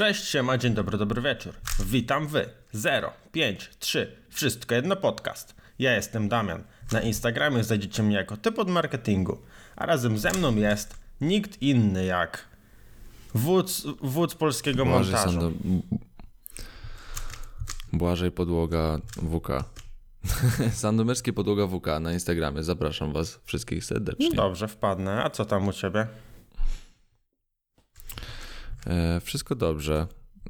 Cześć, siema, dzień dobry, dobry wieczór. Witam wy. 0, 5, 3, wszystko jedno podcast. Ja jestem Damian. Na Instagramie znajdziecie mnie jako typ od marketingu. A razem ze mną jest nikt inny jak wódz, wódz polskiego Błażej montażu. Sando... Błażej Podłoga WK. Sandomierski Podłoga WK na Instagramie. Zapraszam was wszystkich serdecznie. No dobrze, wpadnę. A co tam u ciebie? E, wszystko dobrze.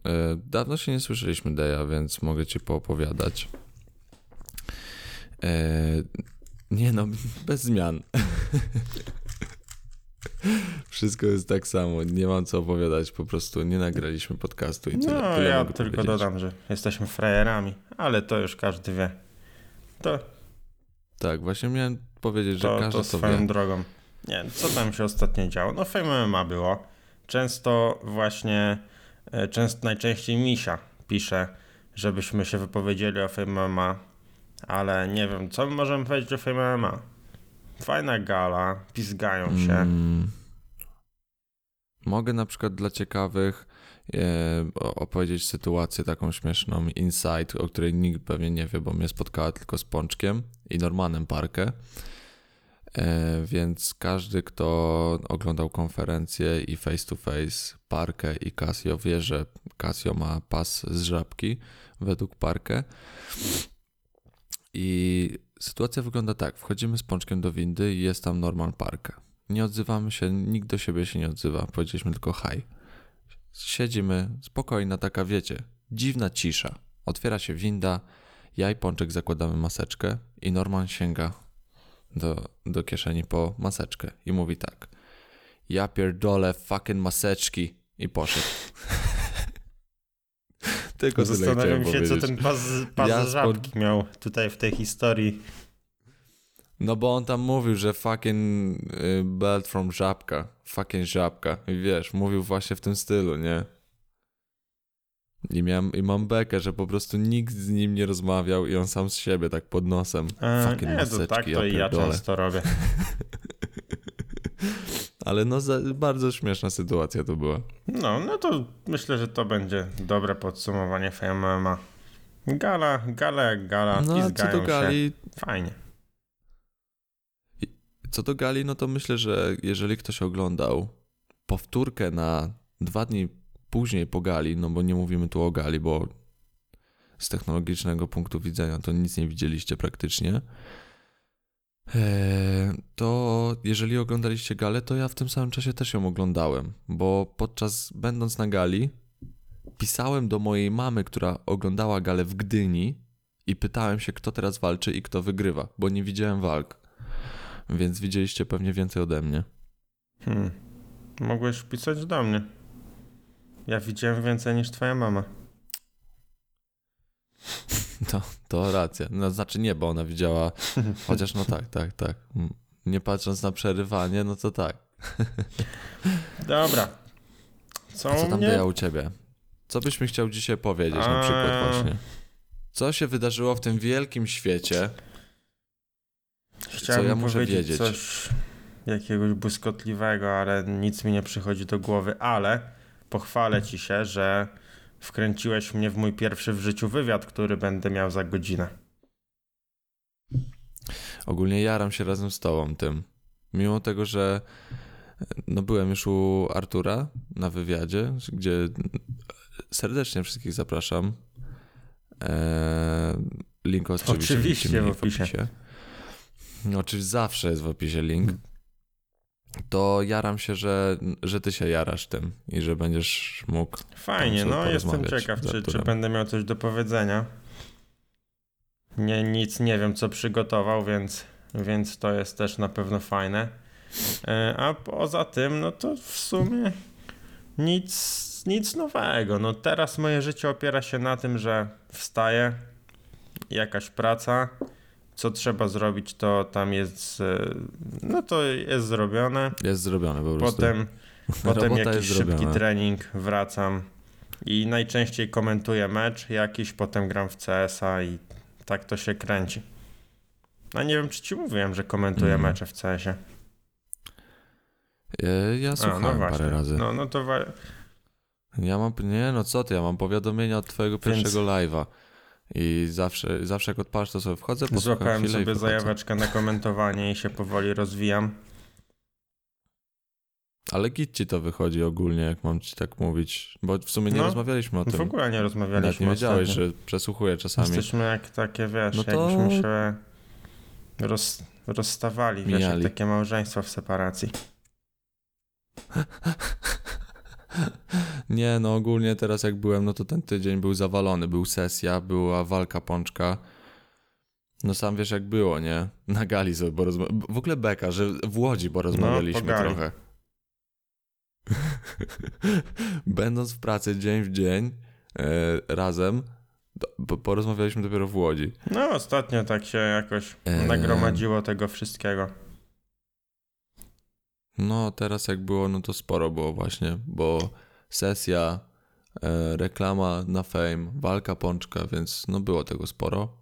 E, dawno się nie słyszeliśmy, Deja, więc mogę ci poopowiadać. E, nie no, bez zmian. Wszystko jest tak samo, nie mam co opowiadać, po prostu nie nagraliśmy podcastu i tyle. No, tyle ja tylko powiedzieć. dodam, że jesteśmy frajerami, ale to już każdy wie. To, Tak, właśnie miałem powiedzieć, że to, każdy to swoją drogą. Nie, co tam się ostatnio działo? No Fame MMA było. Często właśnie, e, często, najczęściej Misia pisze, żebyśmy się wypowiedzieli o Fame MMA, ale nie wiem, co my możemy powiedzieć o Fame MMA? Fajna gala, pizgają się. Mm. Mogę na przykład dla ciekawych e, opowiedzieć sytuację taką śmieszną, insight, o której nikt pewnie nie wie, bo mnie spotkała tylko z Pączkiem i Normanem Parkę. E, więc każdy, kto oglądał konferencję i face to face Parkę i Casio wie, że Casio ma pas z żabki według Parkę. I sytuacja wygląda tak. Wchodzimy z Pączkiem do windy i jest tam Norman Parkę. Nie odzywamy się, nikt do siebie się nie odzywa. Powiedzieliśmy tylko hi. Siedzimy, spokojna taka, wiecie, dziwna cisza. Otwiera się winda, ja i Pączek zakładamy maseczkę i Norman sięga do, do kieszeni po maseczkę i mówi tak. Ja pierdolę fucking maseczki i poszedł. Tylko Zastanawiam się, co powiedzieć. ten pas, pas Ja żabki miał tutaj w tej historii. No bo on tam mówił, że fucking y, belt from żabka, fucking żabka. I wiesz, mówił właśnie w tym stylu, nie? I, miałem, I mam bekę, że po prostu nikt z nim nie rozmawiał i on sam z siebie tak pod nosem. E, fucking nie, to maseczki, tak to ja i ja często robię. Ale no za, bardzo śmieszna sytuacja to była. No, no to myślę, że to będzie dobre podsumowanie FMMA. Gala, gala jak gala, No a co do się. gali, Fajnie. co do gali, no to myślę, że jeżeli ktoś oglądał powtórkę na dwa dni później po gali, no bo nie mówimy tu o gali, bo z technologicznego punktu widzenia to nic nie widzieliście praktycznie. Eee, To jeżeli oglądaliście galę, to ja w tym samym czasie też ją oglądałem, bo podczas będąc na gali pisałem do mojej mamy, która oglądała galę w Gdyni i pytałem się, kto teraz walczy i kto wygrywa, bo nie widziałem walk. Więc widzieliście pewnie więcej ode mnie. Hmm. Mogłeś pisać do mnie. Ja widziałem więcej niż twoja mama. To, to racja. No, znaczy nie, bo ona widziała. Chociaż no tak, tak, tak. Mm. Nie patrząc na przerywanie, no to tak. Dobra. Co, A co tam było u ciebie? Co byś mi chciał dzisiaj powiedzieć na przykład A. właśnie? Co się wydarzyło w tym wielkim świecie? Chciałem co ja muszę wiedzieć? coś jakiegoś błyskotliwego, ale nic mi nie przychodzi do głowy, ale pochwalę ci się, że wkręciłeś mnie w mój pierwszy w życiu wywiad, który będę miał za godzinę. Ogólnie jaram się razem z tobą tym. Mimo tego, że no byłem już u Artura na wywiadzie, gdzie serdecznie wszystkich zapraszam. Eee, link oczywiście, Oczywiście będziecie mieli w opisie. No, oczywiście zawsze jest w opisie link. To jaram się, że, że ty się jarasz tym i że będziesz mógł. Fajnie, no jestem ciekaw, czy, czy będę miał coś do powiedzenia. Nie, nic nie wiem, co przygotował, więc, więc to jest też na pewno fajne. E, A poza tym, no to w sumie nic, nic nowego. No teraz moje życie opiera się na tym, że wstaję, jakaś praca, co trzeba zrobić, to tam jest, e, no to jest zrobione. Jest zrobione po prostu. Potem, potem jakiś szybki zrobiona. trening, wracam i najczęściej komentuję mecz jakiś, potem gram w CS-a i tak to się kręci. A nie wiem, czy ci mówiłem, że komentuję Mm. mecze w CS-ie. E, Ja A, słuchałem no właśnie. parę razy. No, no to Ja mam, nie no co ty, ja mam powiadomienia od twojego Więc- pierwszego live'a. I zawsze, zawsze jak odpalasz, to sobie wchodzę, Złapałem sobie zajaweczkę na komentowanie i się powoli rozwijam. Ale git ci to wychodzi ogólnie, jak mam ci tak mówić. Bo w sumie nie No, rozmawialiśmy o tym. W ogóle nie Nawet rozmawialiśmy nie wiedziałeś, ostatnio. że przesłuchuję czasami. Jesteśmy jak takie, wiesz, No to- jakbyśmy się roz, rozstawali, wiesz, jak Mijali. takie małżeństwo w separacji. Nie, no ogólnie teraz jak byłem, no to ten tydzień był zawalony. Był sesja, była walka pączka. No sam wiesz jak było, nie? Na gali sobie porozmawialiśmy. W ogóle beka, że w Łodzi porozmawialiśmy po gali. trochę. Będąc w pracy dzień w dzień e, razem, do- porozmawialiśmy dopiero w Łodzi. No, ostatnio tak się jakoś Eee. nagromadziło tego wszystkiego. No, teraz jak było, no to sporo było właśnie, bo sesja, e, reklama na fame, walka pączka, więc no było tego sporo.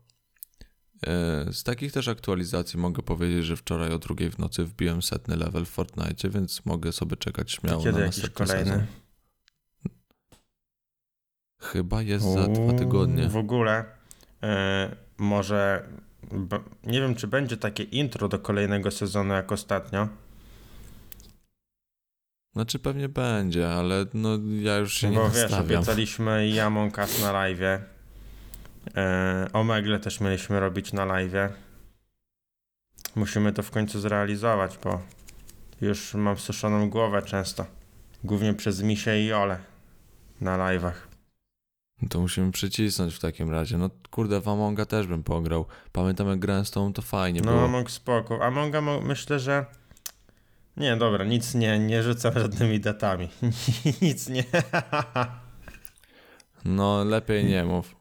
E, z takich też aktualizacji mogę powiedzieć, że wczoraj o drugiej w nocy wbiłem setny level w Fortnite, więc mogę sobie czekać śmiało kiedy na następny kolejny? sezon. Chyba jest za dwa tygodnie. W ogóle e, może nie wiem, czy będzie takie intro do kolejnego sezonu jak ostatnio. Znaczy pewnie będzie, ale no ja już się nie Bo wiesz, nastawiam. obiecaliśmy i Among Us na live. E, Omegle też mieliśmy robić na live. Musimy to w końcu zrealizować, bo już mam suszoną głowę często. Głównie przez Misie i Ole na live'ach. No To musimy przycisnąć w takim razie. No kurde, w Amonga też bym pograł. Pamiętam jak grałem z tobą, to fajnie No, było. Among spoko. Amonga mo- myślę, że. Nie, dobra, nic nie, nie rzucam żadnymi datami. nic nie. No, lepiej nie mów.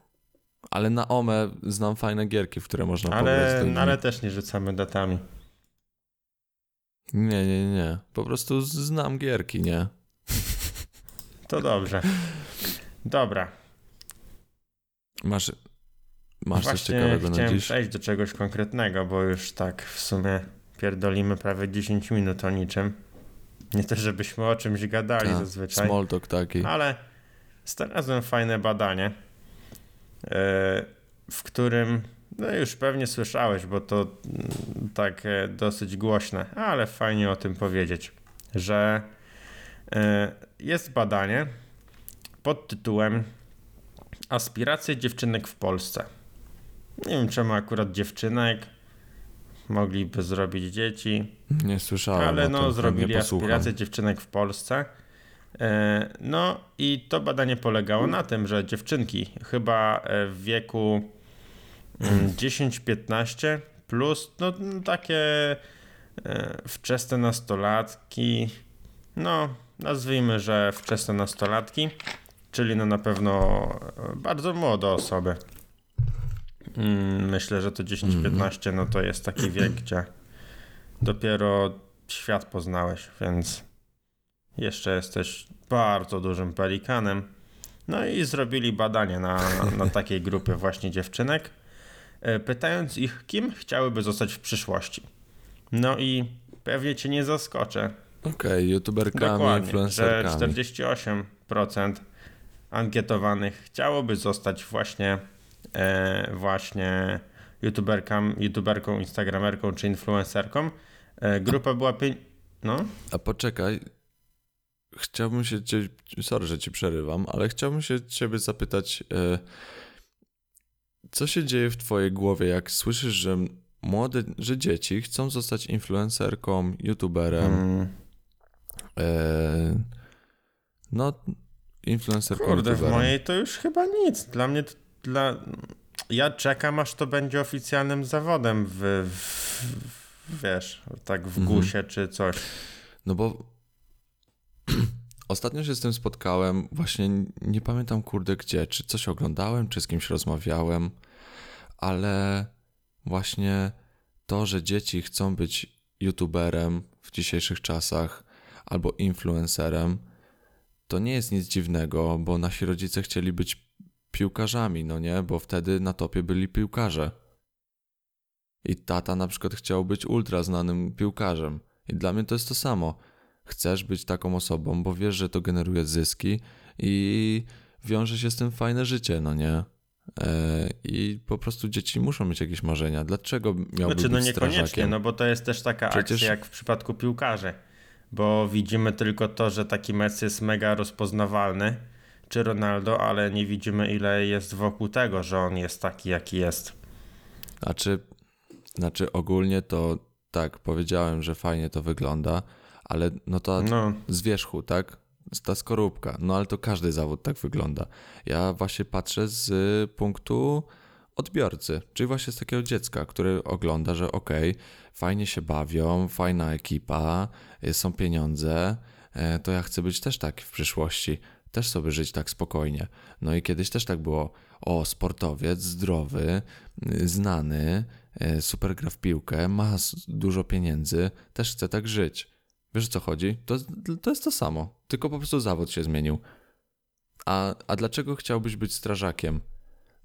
Ale na OME znam fajne gierki, w które można pograć. ale, ludźmi. ale też nie rzucamy datami. Nie, nie, nie. Po prostu znam gierki, nie? To dobrze. Dobra. Masz, masz coś ciekawego na chciałem dziś? przejść do czegoś konkretnego, bo już tak w sumie pierdolimy prawie 10 minut o niczym. Nie to, żebyśmy o czymś gadali Ta, zazwyczaj. Small talk taki. Ale znalazłem fajne badanie, e, w którym, no już pewnie słyszałeś, bo to mm, tak e, dosyć głośne, ale fajnie o tym powiedzieć, że e, jest badanie pod tytułem Aspiracje dziewczynek w Polsce. Nie wiem czemu akurat dziewczynek, mogliby zrobić dzieci, Nie słyszałem ale no, zrobili aspiracje dziewczynek w Polsce. E, No i to badanie polegało na tym, że dziewczynki chyba e, w wieku mm, 10-15 plus, no mm, takie e, wczesne nastolatki, no nazwijmy, że wczesne nastolatki, czyli no na pewno bardzo młode osoby. Mm, Myślę, że to 10-15 no to jest taki wiek, gdzie dopiero świat poznałeś, więc jeszcze jesteś bardzo dużym pelikanem. No i zrobili badanie na, na, takiej grupie właśnie dziewczynek, e, pytając ich, kim chciałyby zostać w przyszłości. No i pewnie cię nie zaskoczę. Okej, youtuberkami, Dokładnie, że influencerkami. 48% ankietowanych chciałoby zostać właśnie, właśnie youtuberką, youtuberką, instagramerką czy influencerką. E, grupa była pię... No, A poczekaj. Chciałbym się cię, sorry, że ci przerywam, ale chciałbym się ciebie zapytać, e, co się dzieje w twojej głowie, jak słyszysz, że młode, że dzieci chcą zostać influencerką, youtuberem, mm, e, no, influencerką, kurde, w youtuberem. mojej to już chyba nic. Dla mnie, to, dla... ja czekam aż to będzie oficjalnym zawodem w, w wiesz, tak w Mhm. gusie czy coś. No bo ostatnio się z tym spotkałem, właśnie nie pamiętam kurde gdzie, czy coś oglądałem, czy z kimś rozmawiałem, ale właśnie to, że dzieci chcą być youtuberem w dzisiejszych czasach albo influencerem, to nie jest nic dziwnego, bo nasi rodzice chcieli być piłkarzami, no nie? Bo wtedy na topie byli piłkarze. I tata na przykład chciał być ultra znanym piłkarzem. I dla mnie to jest to samo. Chcesz być taką osobą, bo wiesz, że to generuje zyski i wiąże się z tym fajne życie, no nie? E, I po prostu dzieci muszą mieć jakieś marzenia. Dlaczego miałby Znaczy, no być niekoniecznie, strażakiem? no bo to jest też taka Przecież- akcja jak w przypadku piłkarzy. Bo widzimy tylko to, że taki Messi jest mega rozpoznawalny, czy Ronaldo, ale nie widzimy ile jest wokół tego, że on jest taki, jaki jest. Znaczy, znaczy ogólnie to tak, powiedziałem, że fajnie to wygląda, ale no to No, z wierzchu, tak? Ta skorupka. No ale to każdy zawód tak wygląda. Ja właśnie patrzę z y, punktu odbiorcy, czyli właśnie z takiego dziecka, który ogląda, że okej, fajnie się bawią, fajna ekipa, y, są pieniądze, e, to ja chcę być też tak w przyszłości, też sobie żyć tak spokojnie. No i kiedyś też tak było, o, sportowiec, zdrowy, y, znany, e, super gra w piłkę, ma dużo pieniędzy, też chce tak żyć. Wiesz o co chodzi? To, to jest to samo, tylko po prostu zawód się zmienił. A, a dlaczego chciałbyś być strażakiem?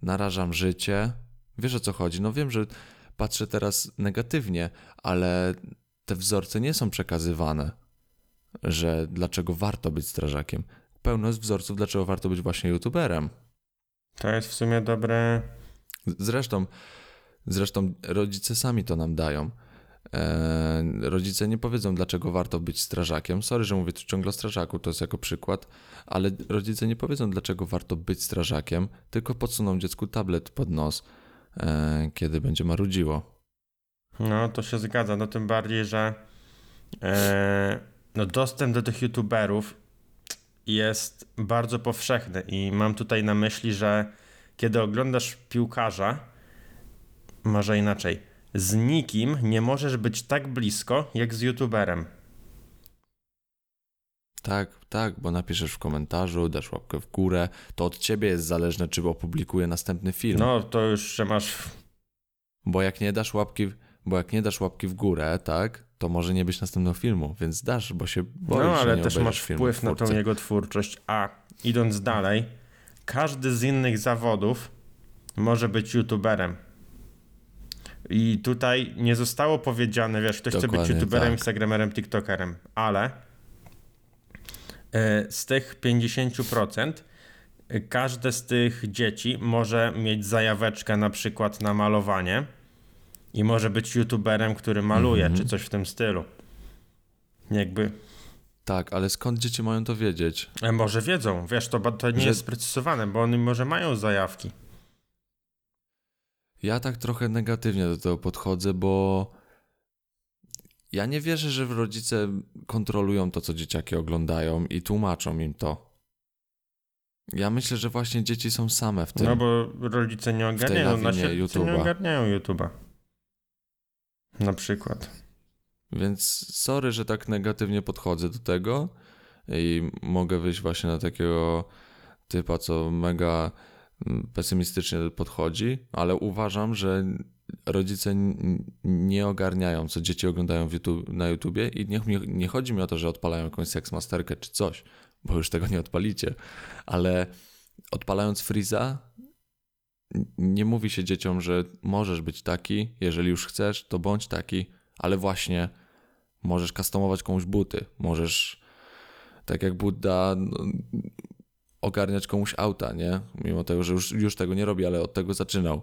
Narażam życie. Wiesz o co chodzi? No wiem, że patrzę teraz negatywnie, ale te wzorce nie są przekazywane, że dlaczego warto być strażakiem. Pełno jest wzorców, dlaczego warto być właśnie youtuberem. to jest w sumie dobre. Zresztą, zresztą rodzice sami to nam dają. E, rodzice nie powiedzą, dlaczego warto być strażakiem. Sorry, że mówię tu ciągle o strażaku, to jest jako przykład, ale rodzice nie powiedzą, dlaczego warto być strażakiem, tylko podsuną dziecku tablet pod nos, e, kiedy będzie marudziło. No, to się zgadza. No tym bardziej, że e, no, dostęp do tych youtuberów jest bardzo powszechny i mam tutaj na myśli, że kiedy oglądasz piłkarza, może inaczej, z nikim nie możesz być tak blisko jak z youtuberem. Tak, tak, bo napiszesz w komentarzu, dasz łapkę w górę, to od ciebie jest zależne, czy opublikuję następny film. No, to już, że masz Bo jak nie dasz łapki, bo jak nie dasz łapki w górę, tak, to może nie być następnego filmu, więc dasz, bo się boisz, No, ale też masz wpływ na tą jego twórczość. A idąc dalej, każdy z innych zawodów może być youtuberem. I tutaj nie zostało powiedziane, wiesz, ktoś chce być Dokładnie youtuberem, tak. instagramerem, tiktokerem, ale e, z tych 50% e, każde z tych dzieci może mieć zajaweczkę na przykład na malowanie i może być youtuberem, który maluje, Mhm. czy coś w tym stylu. Jakby Tak, ale skąd dzieci mają to wiedzieć? E, Może wiedzą, wiesz, to, to nie Że- jest sprecyzowane, bo oni może mają zajawki. Ja tak trochę negatywnie do tego podchodzę, bo ja nie wierzę, że rodzice kontrolują to, co dzieciaki oglądają i tłumaczą im to. Ja myślę, że właśnie dzieci są same w tym. No bo rodzice nie ogarniają, nasi rodzice nie YouTube'a. ogarniają YouTube'a. Na przykład. Więc sorry, że tak negatywnie podchodzę do tego i mogę wyjść właśnie na takiego typa, co mega mm, pesymistycznie podchodzi, ale uważam, że rodzice nie ogarniają, co dzieci oglądają YouTube, na YouTubie i nie, nie, chodzi mi o to, że odpalają jakąś seksmasterkę czy coś, bo już tego nie odpalicie, ale odpalając Freeza nie mówi się dzieciom, że możesz być taki, jeżeli już chcesz, to bądź taki, ale właśnie możesz customować komuś buty, możesz tak jak Buddha no, ogarniać komuś auta, nie? Mimo tego, że już, już tego nie robi, ale od tego zaczynał.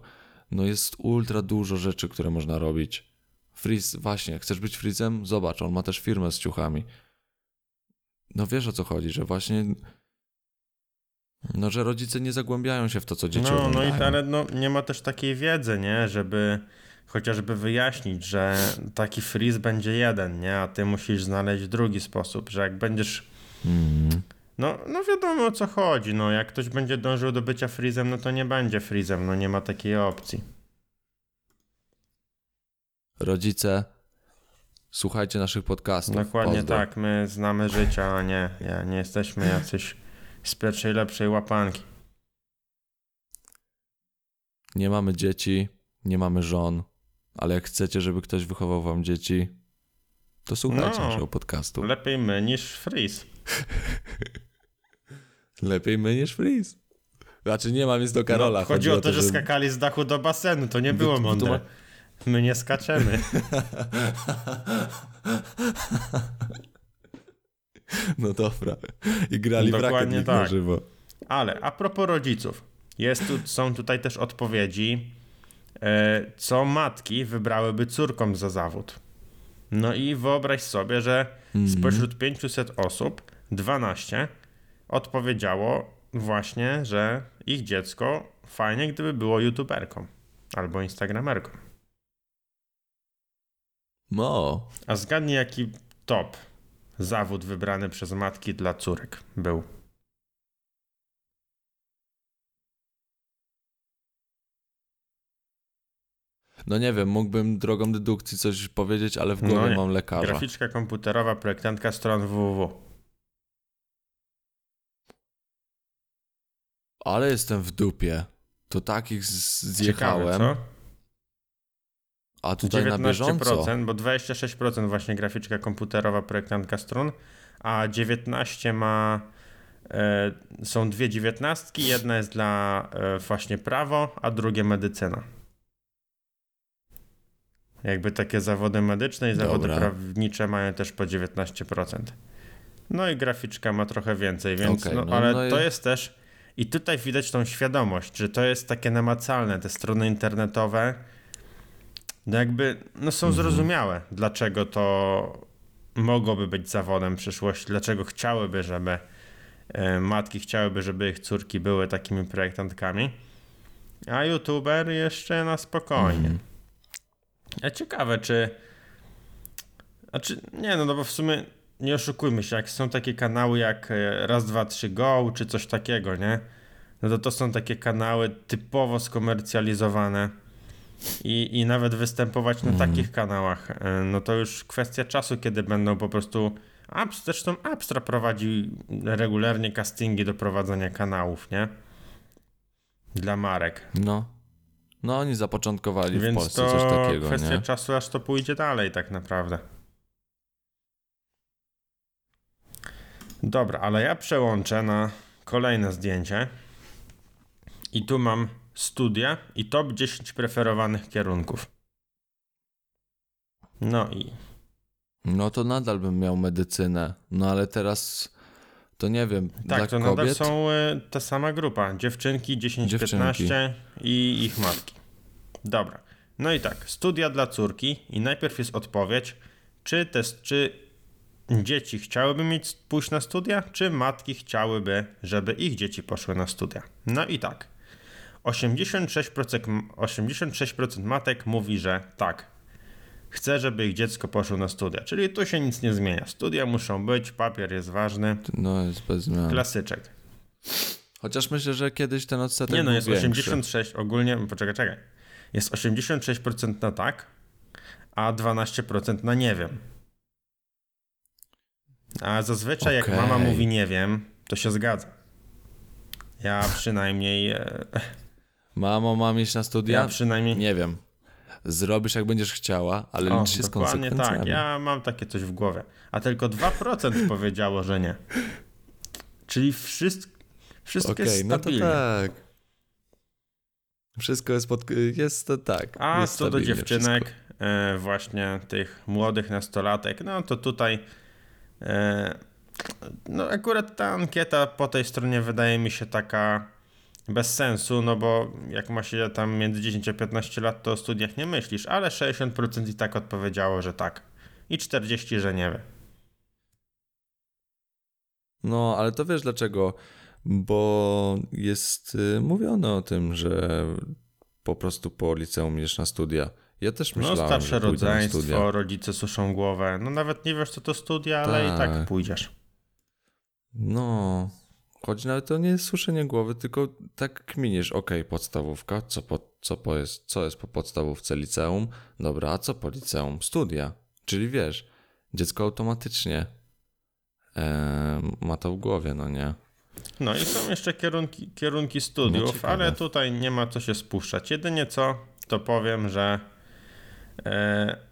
No jest ultra dużo rzeczy, które można robić. Freeze, właśnie, chcesz być Freezem? Zobacz, on ma też firmę z ciuchami. No wiesz o co chodzi, że właśnie no, że rodzice nie zagłębiają się w to, co dzieci No, no i ale no, nie ma też takiej wiedzy, nie? Żeby chociażby wyjaśnić, że taki freeze będzie jeden, nie? A ty musisz znaleźć drugi sposób, że jak będziesz... Mhm. No, no wiadomo o co chodzi, no jak ktoś będzie dążył do bycia freezem, no to nie będzie freezem, no nie ma takiej opcji. Rodzice, słuchajcie naszych podcastów. Dokładnie Pozdro. tak, my znamy życie, a nie, nie, nie jesteśmy jacyś z pierwszej lepszej łapanki. Nie mamy dzieci, nie mamy żon, ale jak chcecie, żeby ktoś wychował wam dzieci, to słuchajcie No. naszego podcastu. Lepiej my niż freeze. Lepiej my niż Freeze. Znaczy nie mam nic do Karola. No, chodzi o to, że skakali z dachu do basenu, to nie było mądre. My nie skaczemy. No dobra. I grali w Dokładnie na tak. żywo. Ale a propos rodziców, jest tu, są tutaj też odpowiedzi, e, co matki wybrałyby córkom za zawód. No i wyobraź sobie, że spośród 500 osób 12 odpowiedziało właśnie, że ich dziecko fajnie, gdyby było youtuberką albo instagramerką. No. A zgadnij, jaki top zawód wybrany przez matki dla córek był. No nie wiem, mógłbym drogą dedukcji coś powiedzieć, ale w No głowie nie. mam lekarza. Graficzka komputerowa, projektantka stron www. Ale jestem w dupie. To takich zjechałem. Ciekawe, co? A tutaj na bieżąco. 19%, bo 26% właśnie graficzka komputerowa, projektantka stron, a 19 ma. E, są dwie dziewiętnastki, jedna jest dla e, właśnie prawo, a drugie medycyna. Jakby takie zawody medyczne i zawody Dobra. prawnicze mają też po 19%. No i graficzka ma trochę więcej, więc Okej, no, no- ale no i- to jest też i tutaj widać tą świadomość, że to jest takie namacalne, te strony internetowe no jakby no są Mhm. zrozumiałe, dlaczego to mogłoby być zawodem przyszłości, dlaczego chciałyby, żeby e, matki chciałyby, żeby ich córki były takimi projektantkami, a youtuber jeszcze na spokojnie. Mhm. A ciekawe, czy. A czy. Nie, no, no bo w sumie nie oszukujmy się, jak są takie kanały jak e, Raz, Dwa, Trzy Go, czy coś takiego, nie? No to to są takie kanały typowo skomercjalizowane. I, I nawet występować na takich kanałach, e, no to już kwestia czasu, kiedy będą po prostu. Abs, zresztą Abstra prowadzi regularnie castingi do prowadzenia kanałów, nie? Dla marek. No. No oni zapoczątkowali w Więc Polsce to coś takiego, kwestia nie? czasu, aż to pójdzie dalej, tak naprawdę. Dobra, ale ja przełączę na kolejne zdjęcie. I tu mam studia i top 10 preferowanych kierunków. No i No to nadal bym miał medycynę. No ale teraz to nie wiem. tak, dla to nadal kobiet? są y, ta sama grupa. Dziewczynki 10-15 Dziewczynki. i ich matki. Dobra. No i tak, studia dla córki i najpierw jest odpowiedź, czy, te, czy dzieci chciałyby mieć pójść na studia, czy matki chciałyby, żeby ich dzieci poszły na studia. No i tak. 86%, 86% matek mówi, że tak. Chce, żeby ich dziecko poszło na studia. Czyli tu się nic nie zmienia. Studia muszą być, papier jest ważny. No jest bez zmian. Klasyczek. Chociaż myślę, że kiedyś ten odsetek Nie no, jest większy. 86, ogólnie, poczekaj, czekaj. Jest 86% na tak, a 12% na nie wiem. A zazwyczaj jak Okej. mama mówi nie wiem, to się zgadza. Ja przynajmniej, e, Mamo, mam iść na studia? ja przynajmniej, Nie wiem. Zrobisz jak będziesz chciała, ale o, licz się z dokładnie konsekwencjami. tak, ja mam takie coś w głowie. A tylko 2% powiedziało, że nie. Czyli wszystko, wszystko Okej, jest no to stabilnie. tak. Wszystko jest pod... Jest to tak. A jest co do stabilnie dziewczynek, e, właśnie tych młodych nastolatek, no to tutaj e, no akurat ta ankieta po tej stronie wydaje mi się taka bez sensu, no bo jak ma się tam między 10 a 15 lat, to o studiach nie myślisz, ale 60% i tak odpowiedziało, że tak. I 40, że nie wie. No, ale to wiesz dlaczego? Bo jest y, mówione o tym, że po prostu po liceum idziesz na studia. Ja też No myślałem, starsze że na rodzeństwo, studia. rodzice suszą głowę, no nawet nie wiesz co to studia, ale i tak Tak. pójdziesz. No, choć nawet to nie jest suszenie głowy, tylko tak kminisz, okej, podstawówka, co, po, co, po jest, co jest po podstawówce liceum? Dobra, a co po liceum? Studia. Czyli wiesz, dziecko automatycznie e, ma to w głowie, no nie? No i są jeszcze kierunki, kierunki studiów, No, ale tutaj nie ma co się spuszczać. Jedynie co, to powiem, że, e,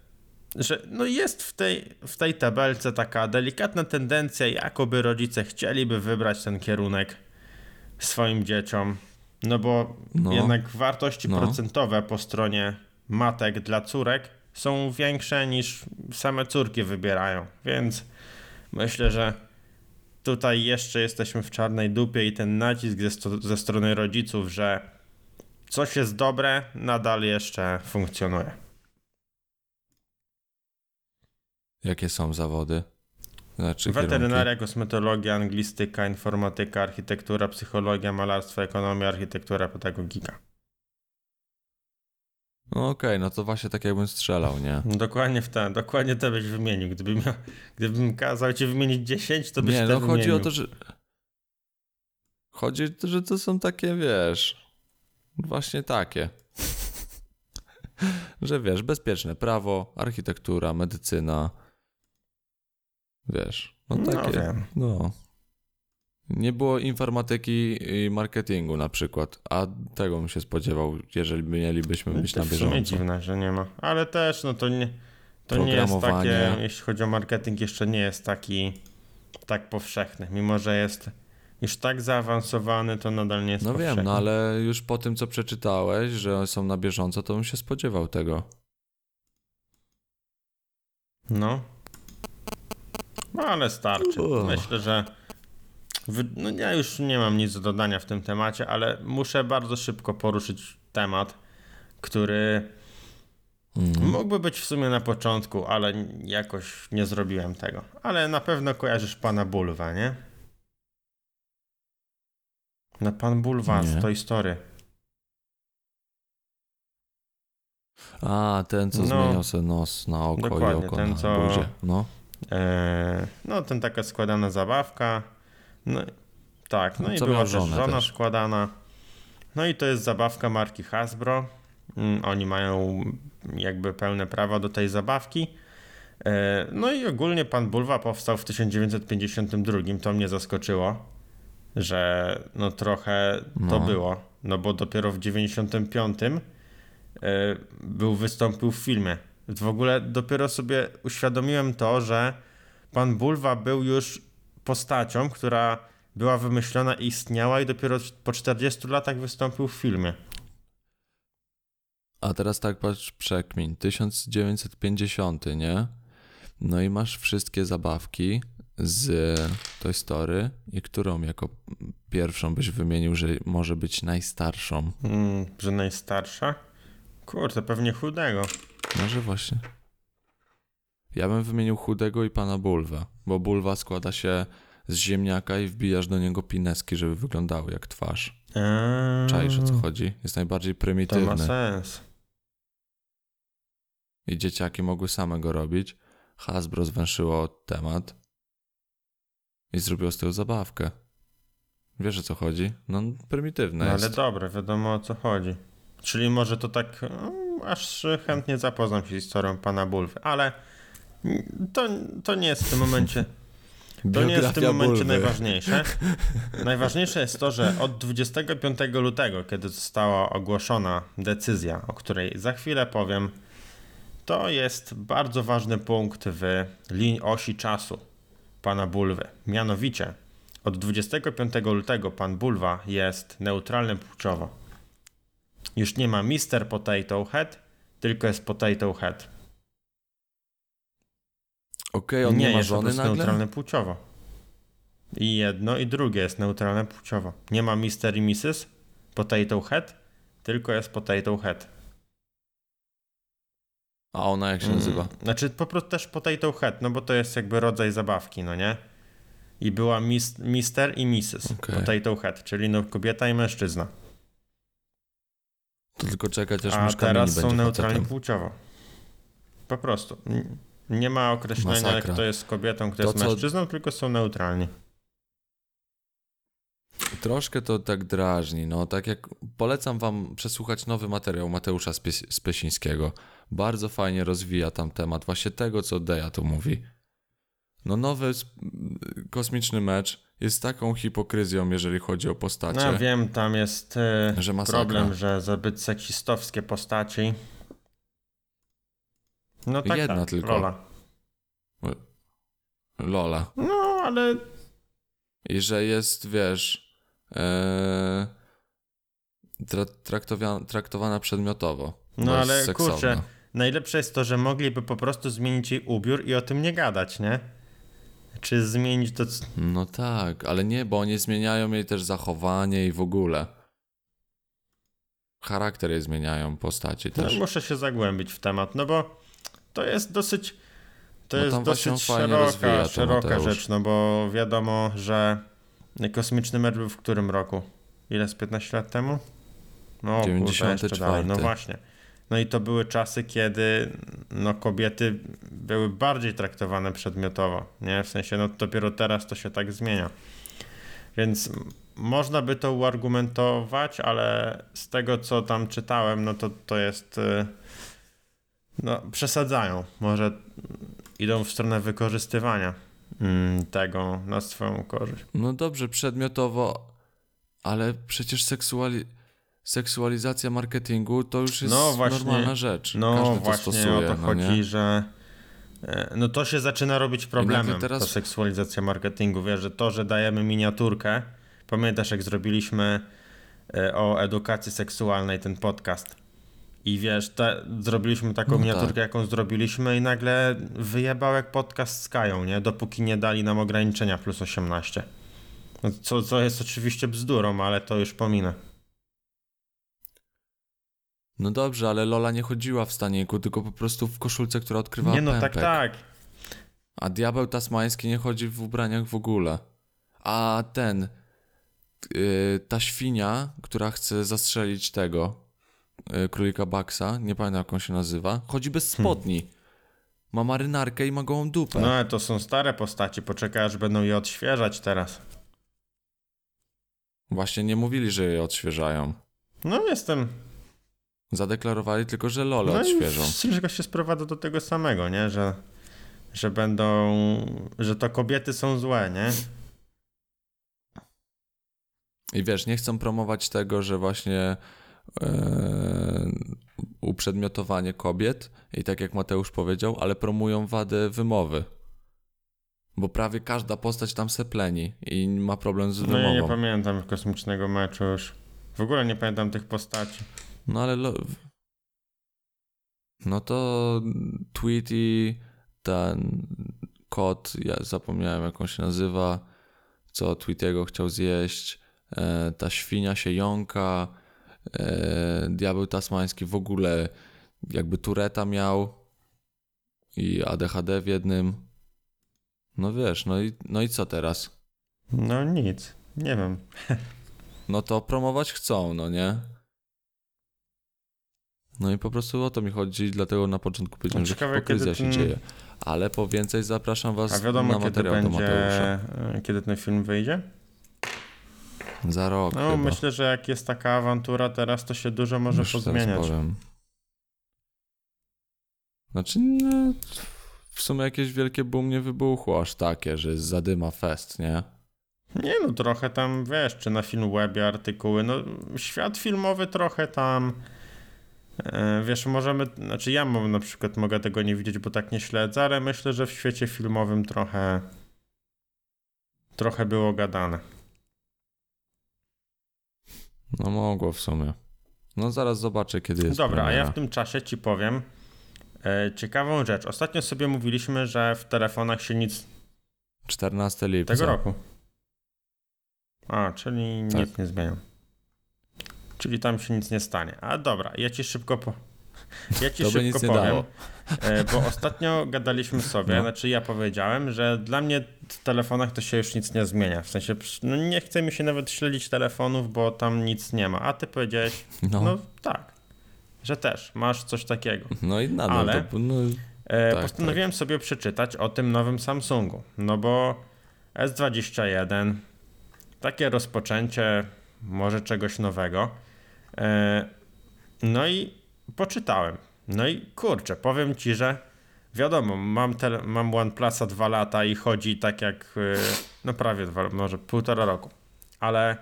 że no jest w tej, w tej tabelce taka delikatna tendencja, jakoby rodzice chcieliby wybrać ten kierunek swoim dzieciom. No bo No. jednak wartości No. procentowe po stronie matek dla córek są większe niż same córki wybierają, więc myślę, że tutaj jeszcze jesteśmy w czarnej dupie i ten nacisk ze, sto- ze strony rodziców, że coś jest dobre, nadal jeszcze funkcjonuje. Jakie są zawody? Znaczy Weterynaria, kosmetologia, anglistyka, informatyka, architektura, psychologia, malarstwo, ekonomia, architektura, pedagogika. kierunki? No okej, no to właśnie tak jakbym strzelał, nie? Dokładnie w te, dokładnie te byś wymienił. Gdybym, miał, gdybym kazał ci wymienić 10, to byś Nie, no chodzi wymienił. o to, że... Chodzi, że to są takie, wiesz... Właśnie takie. że wiesz, bezpieczne prawo, architektura, medycyna. Wiesz, no No takie... wiem. No. Nie było informatyki i marketingu na przykład, a tego bym się spodziewał, jeżeli mielibyśmy być To na bieżąco. dziwne, że nie ma. Ale też, no to nie, to nie jest takie, jeśli chodzi o marketing, jeszcze nie jest taki tak powszechny. Mimo, że jest już tak zaawansowany, to nadal nie jest No powszechny. wiem, no ale już po tym, co przeczytałeś, że są na bieżąco, to bym się spodziewał tego. No. No ale starczy. Myślę, że. No ja już nie mam nic do dodania w tym temacie, ale muszę bardzo szybko poruszyć temat, który Mhm. mógłby być w sumie na początku, ale jakoś nie zrobiłem tego. Ale na pewno kojarzysz pana Bulwa, nie? No pan Bulwa z Toy Story. A, ten, co No. zmieniał sobie nos na oko Dokładnie, i oko ten, na co-. No. Eee, no, ten taka składana zabawka. No, tak, no i była też żona też. składana. No i to jest zabawka marki Hasbro. Mm, oni mają jakby pełne prawa do tej zabawki. Eee, no i ogólnie pan Bulwa powstał w 1952. To mnie zaskoczyło, że no trochę to No. było. No bo dopiero w 95 e, był wystąpił w filmie. W ogóle dopiero sobie uświadomiłem to, że pan Bulwa był już postacią, która była wymyślona i istniała i dopiero po 40 latach wystąpił w filmie. A teraz tak patrz, przekmin. 1950, nie? No i masz wszystkie zabawki z Toy Story i którą jako pierwszą byś wymienił, że może być najstarszą? Mm, że najstarsza? Kurde, pewnie chudego. Może właśnie. Ja bym wymienił chudego i pana Bulwę, bo Bulwa składa się z ziemniaka i wbijasz do niego pineski, żeby wyglądały jak twarz. Eee, Czaisz o co chodzi? Jest najbardziej To ma prymitywny. sens. I dzieciaki mogły same go robić. Hasbro zwęszyło temat i zrobiło z tego zabawkę. Wiesz o co chodzi? No, prymitywne No jest. ale dobre, wiadomo o co chodzi. Czyli może to tak, mm, aż chętnie zapoznam się z historią pana Bulwy, ale to, to nie jest w tym momencie, to nie jest w tym momencie Bulwy. najważniejsze. Najważniejsze jest to, że od 25 lutego, kiedy została ogłoszona decyzja, o której za chwilę powiem, to jest bardzo ważny punkt w linii osi czasu pana Bulwy. Mianowicie od 25 lutego pan Bulwa jest neutralny płciowo. Już nie ma Mr. Potato Head, tylko jest Potato Head. Okej, on nie, ma jest żony nagle? neutralny płciowo. I jedno i drugie jest neutralne płciowo. Nie ma Mr. i Mrs. Potato Head, tylko jest Potato Head. A ona jak się nazywa? Mm, Znaczy po prostu też Potato Head, no bo to jest jakby rodzaj zabawki, no nie? I była mis, Mr. i Mrs. Okej. Potato Head, czyli no kobieta i mężczyzna. To tylko czekać aż A myszka teraz są neutralnie facetem. płciowo. Po prostu. Nie ma określenia, Masakra. kto jest kobietą, kto To jest co- mężczyzną, tylko są neutralni. Troszkę to tak drażni, no tak jak polecam wam przesłuchać nowy materiał Mateusza Spesińskiego. Bardzo fajnie rozwija tam temat właśnie tego, co Deja tu mówi. No nowy kosmiczny mecz jest taką hipokryzją, jeżeli chodzi o postacie. No wiem, tam jest e, Że masakra. problem, że zbyt seksistowskie postaci. No tak, Jedna tak, tylko. rola. Lola. No, ale I że jest, wiesz, tra- traktowia- traktowana przedmiotowo. No, ale seksowna. kurczę, najlepsze jest to, że mogliby po prostu zmienić jej ubiór i o tym nie gadać, nie? Czy zmienić to. No tak, ale nie, bo oni zmieniają jej też zachowanie i w ogóle. Charakter jej zmieniają, postaci No, też. muszę się zagłębić w temat, no bo to jest dosyć. To No jest dosyć szeroka, szeroka rzecz, no bo wiadomo, że kosmiczny mecz był w którym roku? Ile z 15 lat temu? No, kurde, jeszcze 94. dalej. No właśnie. No i to były czasy, kiedy no, kobiety były bardziej traktowane przedmiotowo, nie? W sensie, no dopiero teraz to się tak zmienia. Więc można by to uargumentować, ale z tego, co tam czytałem, no to to jest... y, No, przesadzają. Może idą w stronę wykorzystywania mm, tego na swoją korzyść. No dobrze, przedmiotowo, ale przecież seksuali... seksualizacja marketingu to już jest No właśnie. normalna rzecz. No Każdy to właśnie stosuje, o to no chodzi, nie? że e, no to się zaczyna robić problemem, teraz- ta seksualizacja marketingu. Wiesz, że to, że dajemy miniaturkę, pamiętasz jak zrobiliśmy e, o edukacji seksualnej ten podcast i wiesz, te, zrobiliśmy taką No miniaturkę, tak. jaką zrobiliśmy i nagle wyjebał jak podcast z Kają, nie? Dopóki nie dali nam ograniczenia plus 18. No, Co, co jest oczywiście bzdurą, ale to już pominę. No dobrze, ale Lola nie chodziła w staniku, tylko po prostu w koszulce, która odkrywała Nie no, tak, pępek. tak. A diabeł tasmański nie chodzi w ubraniach w ogóle. A ten, yy, ta świnia, która chce zastrzelić tego yy, królika Baxa, nie pamiętam jak on się nazywa, chodzi bez spodni. Ma marynarkę i ma gołą dupę. No ale to są stare postaci, poczekaj aż będą je odświeżać teraz. Właśnie nie mówili, że je odświeżają. No jestem. Zadeklarowali tylko, że Lole No odświeżą. i wszystko się sprowadza do tego samego, nie? Że, że będą, że to kobiety są złe, nie? I wiesz, nie chcą promować tego, że właśnie e, uprzedmiotowanie kobiet i tak jak Mateusz powiedział, ale promują wadę wymowy. Bo prawie każda postać tam se pleni i ma problem z No wymową. ja nie pamiętam kosmicznego meczu już. W ogóle nie pamiętam tych postaci. No ale. Lo... No to Tweety, ten kot, ja zapomniałem jak on się nazywa, co Tweetiego chciał zjeść. E, ta świnia się jąka. E, diabeł tasmański w ogóle jakby Tureta miał i ADHD w jednym. No wiesz, no i, no i co teraz? No nic, nie wiem. No to promować chcą, no nie? No i po prostu o to mi chodzi, dlatego na początku powiedziałem, że Ciekawe, hipokryzja kiedy się ten- dzieje. Ale po więcej zapraszam was wiadomo, na kiedy materiał do będzie, Mateusza. e, kiedy ten film wyjdzie? Za rok No chyba. myślę, że jak jest taka awantura teraz, to się dużo może Już pozmieniać. powiem. Znaczy, no, w sumie jakieś wielkie boom nie wybuchło aż takie, że zadyma fest, nie? Nie no, trochę tam, wiesz, czy na Filmwebie artykuły, no świat filmowy trochę tam, wiesz, możemy, znaczy ja mam, na przykład mogę tego nie widzieć, bo tak nie śledzę, ale myślę, że w świecie filmowym trochę, trochę było gadane. No mogło w sumie. No zaraz zobaczę, kiedy jest Dobra, a ja premiera. w tym czasie ci powiem e, ciekawą rzecz. Ostatnio sobie mówiliśmy, że w telefonach się nic 14 lipca. tego roku. A, czyli nic Tak. nie zmienią. Czyli tam się nic nie stanie. A dobra, ja ci szybko po... Ja ci To szybko powiem, e, bo ostatnio gadaliśmy sobie, No. znaczy ja powiedziałem, że dla mnie w telefonach to się już nic nie zmienia. W sensie, no nie chce mi się nawet śledzić telefonów, bo tam nic nie ma. A ty powiedziałeś, No, no no. tak, że też masz coś takiego. i nadal Ale- to... No, E, Tak, postanowiłem sobie przeczytać o tym nowym Samsungu. No bo S21, takie rozpoczęcie może czegoś nowego. E, no i poczytałem. No i kurczę, powiem ci, że wiadomo, mam, tele, mam OnePlusa dwa lata i chodzi tak jak, e, no prawie dwa, może półtora roku. Ale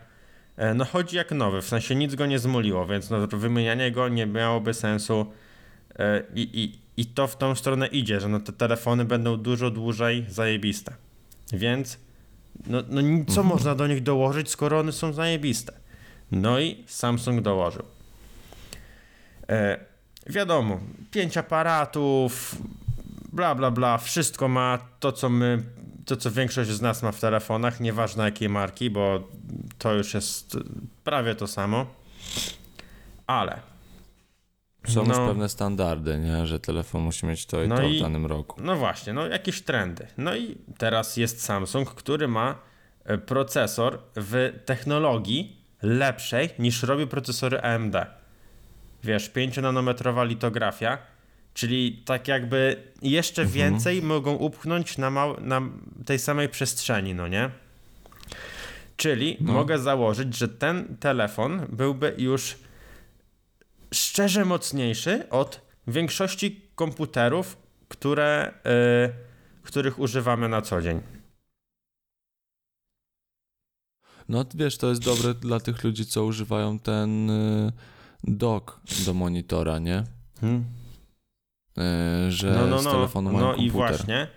e, no chodzi jak nowy, w sensie nic go nie zmuliło, więc no, wymienianie go nie miałoby sensu. I, i, I to w tą stronę idzie, że no te telefony będą dużo dłużej zajebiste. Więc no, no co można do nich dołożyć, skoro one są zajebiste? No i Samsung dołożył. E, wiadomo, pięć aparatów, bla bla bla, wszystko ma to, co my to, co większość z nas ma w telefonach, nieważne jakiej marki, bo to już jest prawie to samo. Ale Są już No. pewne standardy, nie? że telefon musi mieć to i No to i- w danym roku. No właśnie, no jakieś trendy. No i teraz jest Samsung, który ma e, procesor w technologii lepszej niż robi procesory AMD. Wiesz, 5-nanometrowa litografia, czyli tak jakby jeszcze Mhm. więcej mogą upchnąć na, mał- na tej samej przestrzeni, no nie? Czyli No. mogę założyć, że ten telefon byłby już szczerze mocniejszy od większości komputerów, które, y, których używamy na co dzień. No wiesz, to jest dobre dla tych ludzi, co używają ten y, dock do monitora, nie? Y, że z telefonu mają no komputer. i właśnie.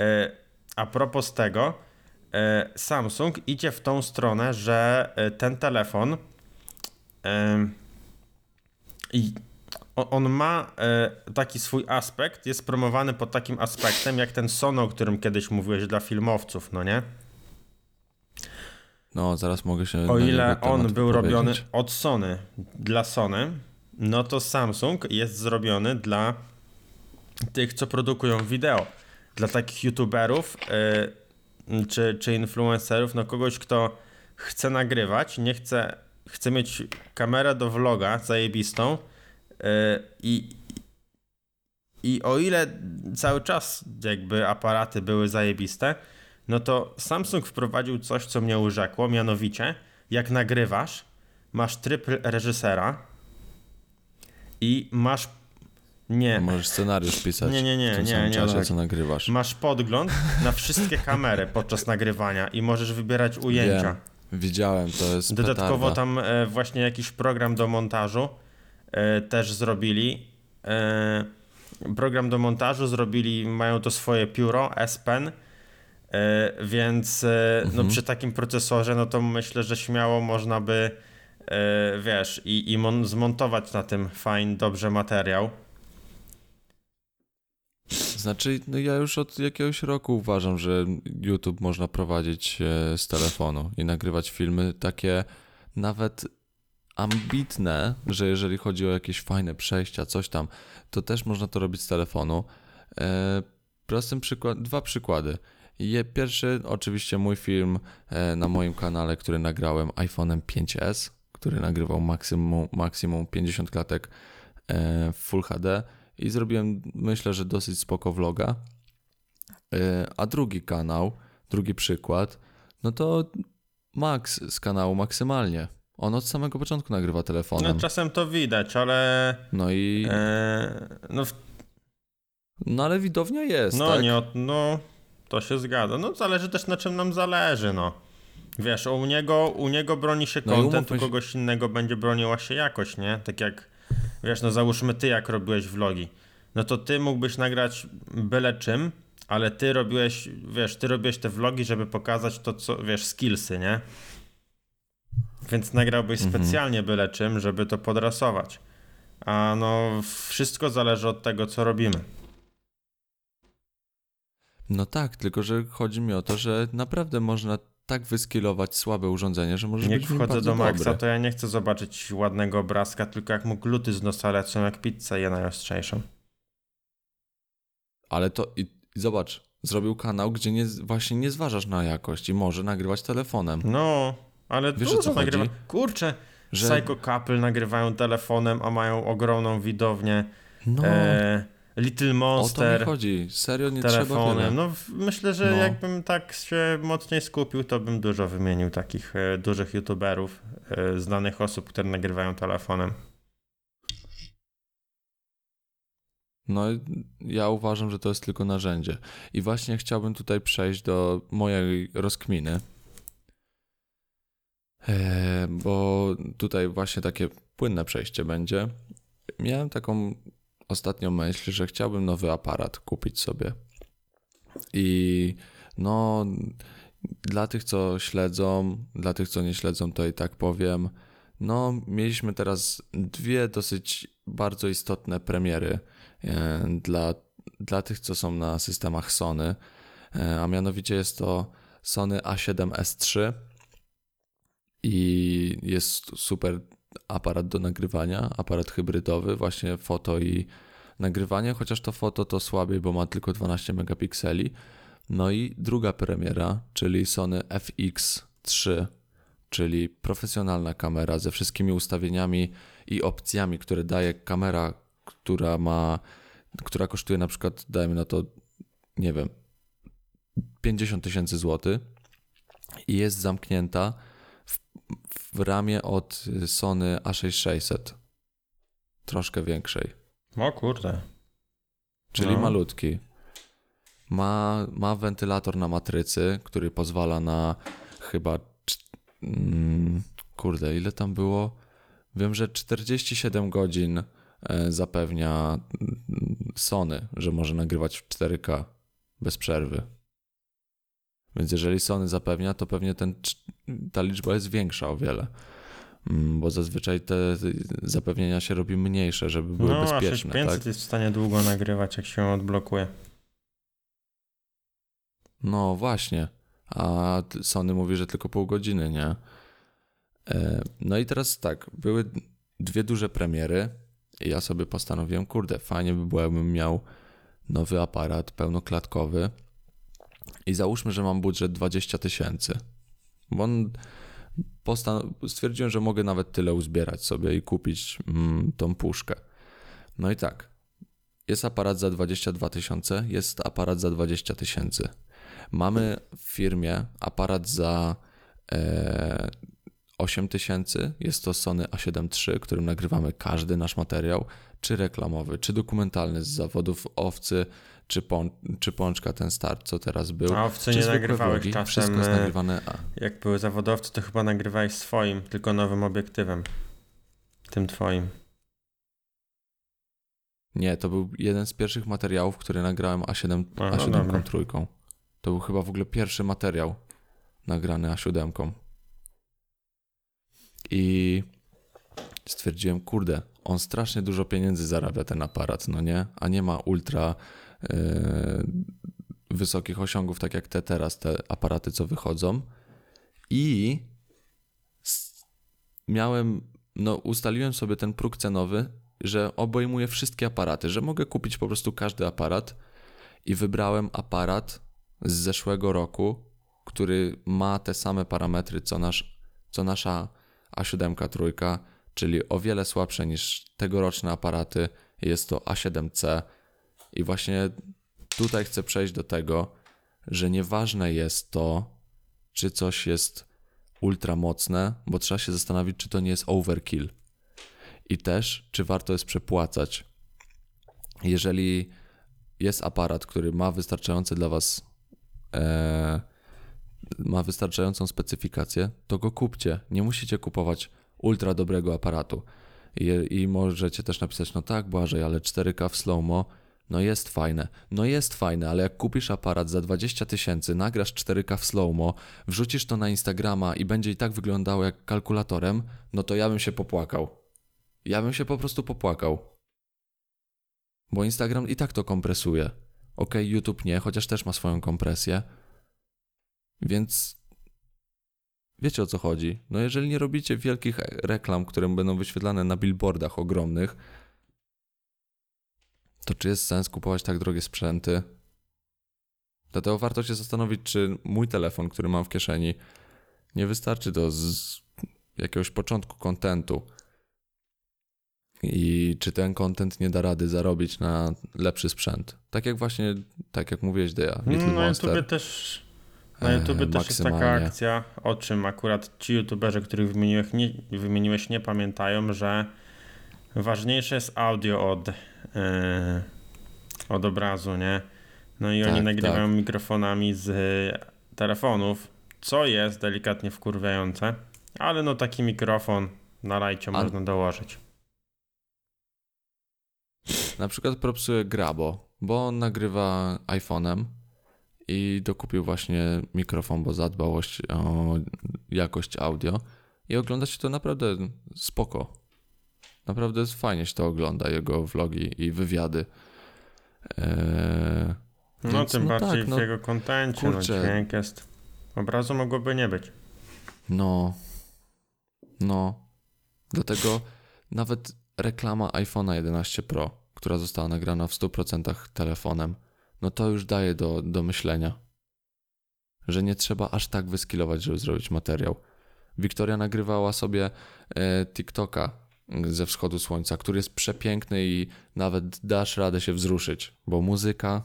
y, a propos tego, Samsung idzie w tą stronę, że ten telefon i on ma taki swój aspekt, jest promowany pod takim aspektem, jak ten Sono, o którym kiedyś mówiłeś dla filmowców, no nie? No, zaraz mogę się O ile on był robiony od Sony dla Sony, no to Samsung jest zrobiony dla tych, co produkują wideo. Dla takich youtuberów yy, czy, czy influencerów, no kogoś, kto chce nagrywać, nie chce, chce mieć kamerę do vloga zajebistą yy, i, i o ile cały czas jakby aparaty były zajebiste, no to Samsung wprowadził coś, co mnie urzekło, mianowicie jak nagrywasz, masz tryb reżysera i masz nie, Możesz scenariusz pisać Nie, nie, nie, w tym nie, samym nie, czasie, tak. co nagrywasz. masz podgląd na wszystkie kamery podczas nagrywania i możesz wybierać ujęcia. Wiem, widziałem, to jest Dodatkowo petarda. tam e, właśnie jakiś program do montażu e, też zrobili. E, program do montażu zrobili, mają to swoje pióro, S Pen, e, więc e, no Mhm. przy takim procesorze, no to myślę, że śmiało można by, e, wiesz, i, i mon- zmontować na tym fajny, dobrze materiał. Znaczy, no ja już od jakiegoś roku uważam, że YouTube można prowadzić e, z telefonu i nagrywać filmy takie nawet ambitne, że jeżeli chodzi o jakieś fajne przejścia, coś tam, to też można to robić z telefonu. E, prostym przykład, dwa przykłady. Je, pierwszy, oczywiście mój film e, na moim kanale, który nagrałem iPhone'em 5S, który nagrywał maksimum, maksimum 50 klatek e, w Full HD i zrobiłem, myślę, że dosyć spoko vloga. E, A drugi kanał, drugi przykład, no to Max z kanału Maksymalnie. On od samego początku nagrywa No, telefonem. czasem to widać, ale No i. e, no, w No ale widownia jest. no tak? nie, no to się zgadza. No zależy też na czym nam zależy, no. Wiesz, u niego, u niego broni się No content, umówmy u kogoś innego będzie broniła się jakość, nie? Tak jak, wiesz, no załóżmy ty jak robiłeś vlogi. No to ty mógłbyś nagrać byle czym, ale ty robiłeś, wiesz, ty robiłeś te vlogi, żeby pokazać to, co, wiesz, skillsy, nie? Więc nagrałbyś Mhm. specjalnie byle czym, żeby to podrasować. A no, wszystko zależy od tego, co robimy. No tak, tylko że chodzi mi o to, że naprawdę można tak wyskilować słabe urządzenie, że może Jak być wchodzę do Maxa, dobre. to ja nie chcę zobaczyć ładnego obrazka, tylko jak mu gluty z nosa lecą, jak pizzę je najostrzejszą. Ale to i, i zobacz, zrobił kanał, gdzie nie, właśnie nie zważasz na jakość i może nagrywać telefonem. No, ale Wiesz, dużo co chodzi? nagrywa. Kurczę, Że- Psycho Couple nagrywają telefonem, a mają ogromną widownię. No, E, Little o to mi Monster chodzi. Serio nie trzeba tyle. telefonem. No, w- myślę, że No. jakbym tak się mocniej skupił, to bym dużo wymienił takich e, dużych youtuberów, e, znanych osób, które nagrywają telefonem. No, ja uważam, że to jest tylko narzędzie. I właśnie chciałbym tutaj przejść do mojej rozkminy. E, bo tutaj właśnie takie płynne przejście będzie. Miałem taką ostatnią myśl, że chciałbym nowy aparat kupić sobie. I no, dla tych, co śledzą, dla tych, co nie śledzą, to i tak powiem. No, mieliśmy teraz dwie dosyć bardzo istotne premiery e, dla, dla tych, co są na systemach Sony. e, a mianowicie jest to Sony A7S3 i jest super aparat do nagrywania, aparat hybrydowy, właśnie foto i nagrywanie, chociaż to foto to słabiej, bo ma tylko 12 megapikseli. No i druga premiera, czyli Sony FX3, czyli profesjonalna kamera ze wszystkimi ustawieniami i opcjami, które daje kamera, która ma, która kosztuje na przykład, dajmy na to, nie wiem, 50 tysięcy złotych i jest zamknięta w, w ramie od Sony A6600. Troszkę większej. O kurde. Czyli No. malutki. Ma, ma wentylator na matrycy, który pozwala na chyba. mm, Kurde, ile tam było? Wiem, że 47 godzin e, zapewnia mm, Sony, że może nagrywać w 4K bez przerwy. Więc jeżeli Sony zapewnia, to pewnie ten, ta liczba jest większa o wiele. Mm, Bo zazwyczaj te zapewnienia się robi mniejsze, żeby były No, a bezpieczne. 6500 Tak? jest w stanie długo nagrywać, jak się odblokuje. No właśnie. A Sony mówi, że tylko pół godziny, nie? E, No i teraz tak, były dwie duże premiery i ja sobie postanowiłem, kurde, fajnie by było, jakbym miał nowy aparat pełnoklatkowy i załóżmy, że mam budżet 20 tysięcy. Bo on postan- stwierdziłem, że mogę nawet tyle uzbierać sobie i kupić mm, tą puszkę. No i tak, jest aparat za 22 tysiące, jest aparat za 20 tysięcy. Mamy w firmie aparat za e, 8 tysięcy. Jest to Sony A7 III, którym nagrywamy każdy nasz materiał, czy reklamowy, czy dokumentalny z zawodów owcy, czy, pą, czy pączka ten start, co teraz był. A czy nie nagrywałeś vlogi. czasem, Wszystko jest e, nagrywane. A, Jak były zawodowcy, to chyba nagrywałeś swoim, tylko nowym obiektywem. Tym twoim. nie, to był jeden z pierwszych materiałów, który nagrałem A7, A, no A7 dobra. trójką. To był chyba w ogóle pierwszy materiał nagrany A7. I stwierdziłem, kurde, on strasznie dużo pieniędzy zarabia ten aparat, no nie? A nie ma ultra wysokich osiągów, tak jak te teraz, te aparaty, co wychodzą. I miałem, no ustaliłem sobie ten próg cenowy, że obejmuje wszystkie aparaty, że mogę kupić po prostu każdy aparat i wybrałem aparat z zeszłego roku, który ma te same parametry co, nasz, co nasza A7 trójka, czyli o wiele słabsze niż tegoroczne aparaty. Jest to A7C i właśnie tutaj chcę przejść do tego, że nieważne jest to, czy coś jest ultra mocne, bo trzeba się zastanowić, czy to nie jest overkill. I też, czy warto jest przepłacać. Jeżeli jest aparat, który ma wystarczające dla Was, e, ma wystarczającą specyfikację, to go kupcie. Nie musicie kupować ultra dobrego aparatu. I, I możecie też napisać, no tak, Błażej, ale 4K w slow-mo, no jest fajne. No jest fajne, ale jak kupisz aparat za 20 tysięcy, nagrasz 4K w slow-mo, wrzucisz to na Instagrama i będzie i tak wyglądało jak kalkulatorem, no to ja bym się popłakał. Ja bym się po prostu popłakał. Bo Instagram i tak to kompresuje. Ok, YouTube nie, chociaż też ma swoją kompresję. Więc wiecie o co chodzi. No jeżeli nie robicie wielkich reklam, które będą wyświetlane na billboardach ogromnych, to czy jest sens kupować tak drogie sprzęty? Dlatego warto się zastanowić, czy mój telefon, który mam w kieszeni, nie wystarczy do z jakiegoś początku kontentu. I czy ten content nie da rady zarobić na lepszy sprzęt? Tak jak właśnie, tak jak mówiłeś, Deja, Little No, na Monster. YouTubie też, na e, YouTubie też jest taka akcja, o czym akurat ci youtuberzy, których wymieniłeś nie, wymieniłeś, nie pamiętają, że ważniejsze jest audio od, e, od obrazu, nie? No i oni Tak, nagrywają mikrofonami z e, telefonów, co jest delikatnie wkurwiające, ale no taki mikrofon na rajcie A- można dołożyć. Na przykład propsuje Grabo, bo on nagrywa iPhone'em i dokupił właśnie mikrofon, bo zadbał o jakość audio i ogląda się to naprawdę spoko. Naprawdę jest fajnie się to ogląda, jego vlogi i wywiady. Eee, No Więc tym no bardziej tak, no, w jego kontencie, no dźwięk jest. Obrazu mogłoby nie być. No. No. Dlatego nawet reklama iPhone'a 11 Pro, która została nagrana w 100% telefonem, no to już daje do, do myślenia. Że nie trzeba aż tak wyskilować, żeby zrobić materiał. Wiktoria nagrywała sobie e, TikToka ze wschodu słońca, który jest przepiękny i nawet dasz radę się wzruszyć, bo muzyka,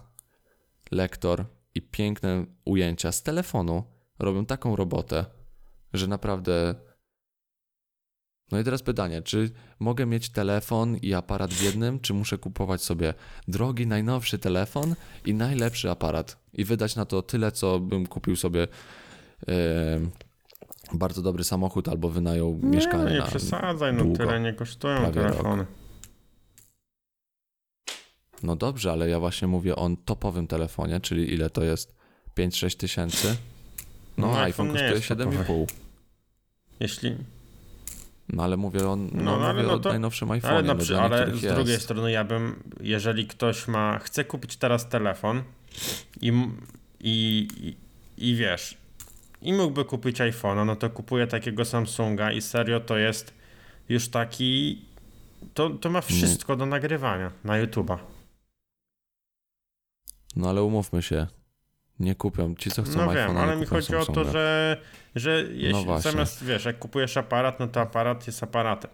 lektor i piękne ujęcia z telefonu robią taką robotę, że naprawdę. No i teraz pytanie, czy mogę mieć telefon i aparat w jednym, czy muszę kupować sobie drogi, najnowszy telefon i najlepszy aparat i wydać na to tyle, co bym kupił sobie e, bardzo dobry samochód albo wynajął Nie, mieszkanie no nie przesadzaj, no długo. tyle nie kosztują telefony. No dobrze, ale ja właśnie mówię o topowym telefonie, czyli ile to jest? 5-6 tysięcy? No, No, iPhone iPhone kosztuje jest topowy. 7,5. Jeśli, No ale mówię o, no, No, no, ale mówię no o to- najnowszym iPhone'ie. ale, na, no, przy, ale z jest. drugiej strony ja bym, jeżeli ktoś ma, chce kupić teraz telefon i, i, i, i wiesz, i mógłby kupić iPhone'a, no to kupuje takiego Samsunga i serio to jest już taki, to, to ma wszystko do nagrywania na YouTube'a. No ale umówmy się, nie kupią. Ci, co chcą No wiem, ale mi chodzi o to, Samsunga. że, że jeśli właśnie. zamiast, wiesz, jak kupujesz aparat, no to aparat jest aparatem.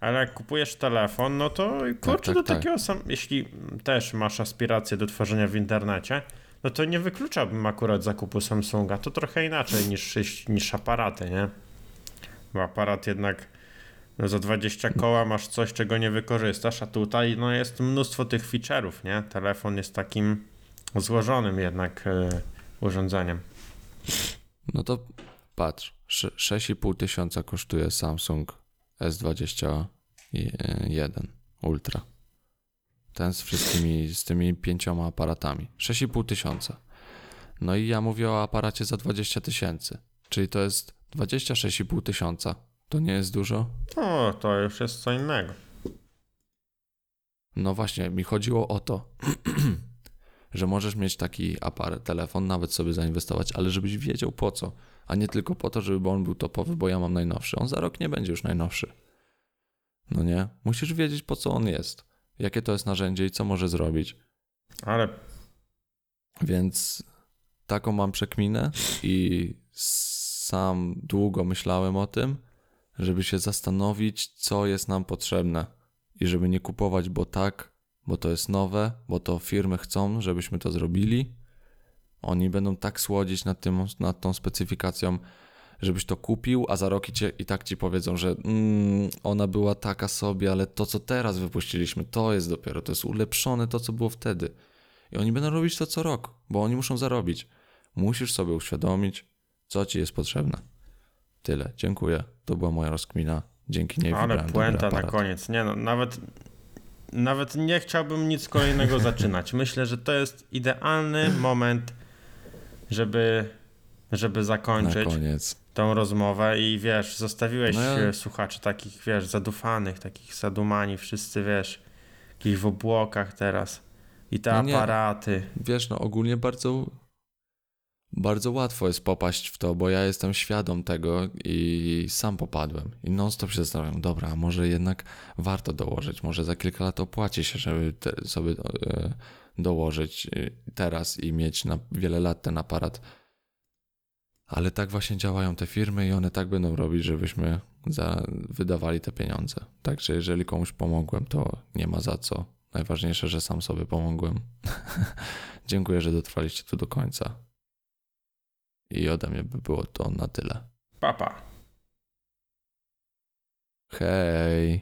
Ale jak kupujesz telefon, no to kurczę, tak, do tak. takiego sam, jeśli też masz aspiracje do tworzenia w internecie, no to nie wykluczałbym akurat zakupu Samsunga. To trochę inaczej niż, niż aparaty, nie? Bo aparat jednak no za 20 koła masz coś, czego nie wykorzystasz, a tutaj no jest mnóstwo tych feature'ów, nie? Telefon jest takim złożonym jednak e, urządzeniem. No to patrz, sze- 6,5 tysiąca kosztuje Samsung S21 Ultra. Ten z wszystkimi, z tymi pięcioma aparatami. 6,5 tysiąca. No i ja mówię o aparacie za 20 tysięcy. Czyli to jest 26,5 tysiąca. To nie jest dużo? O, to już jest co innego. No właśnie, mi chodziło o to, że możesz mieć taki aparat, telefon, nawet sobie zainwestować, ale żebyś wiedział po co, a nie tylko po to, żeby on był topowy, bo ja mam najnowszy. On za rok nie będzie już najnowszy. No nie? Musisz wiedzieć po co on jest, jakie to jest narzędzie i co może zrobić. Ale Więc taką mam przekminę i sam długo myślałem o tym, żeby się zastanowić, co jest nam potrzebne i żeby nie kupować, bo tak, bo to jest nowe, bo to firmy chcą, żebyśmy to zrobili. Oni będą tak słodzić nad, tym, nad tą specyfikacją, żebyś to kupił, a za rok i, cię, i tak ci powiedzą, że mm, ona była taka sobie, ale to, co teraz wypuściliśmy, to jest dopiero, to jest ulepszone to, co było wtedy. I oni będą robić to co rok, bo oni muszą zarobić. Musisz sobie uświadomić, co ci jest potrzebne. Tyle. Dziękuję. To była moja rozkmina. Dzięki niej Ale puenta na koniec. Nie no, nawet, nawet nie chciałbym nic kolejnego zaczynać. Myślę, że to jest idealny moment, żeby, żeby Na zakończyć koniec. Tą rozmowę i wiesz, zostawiłeś No ja- e, słuchaczy takich, wiesz, zadufanych, takich zadumani, wszyscy, wiesz, takich w obłokach teraz. I te No nie. aparaty. Wiesz, no ogólnie bardzo, bardzo łatwo jest popaść w to, bo ja jestem świadom tego i sam popadłem. I non stop się zastanawiam, dobra, a może jednak warto dołożyć, może za kilka lat opłaci się, żeby te, sobie e, dołożyć e, teraz i mieć na wiele lat ten aparat. Ale tak właśnie działają te firmy i one tak będą robić, żebyśmy za, wydawali te pieniądze. Także jeżeli komuś pomogłem, to nie ma za co. Najważniejsze, że sam sobie pomogłem. Dziękuję, że dotrwaliście tu do końca. I ode mnie by było to na tyle. Papa. Hej!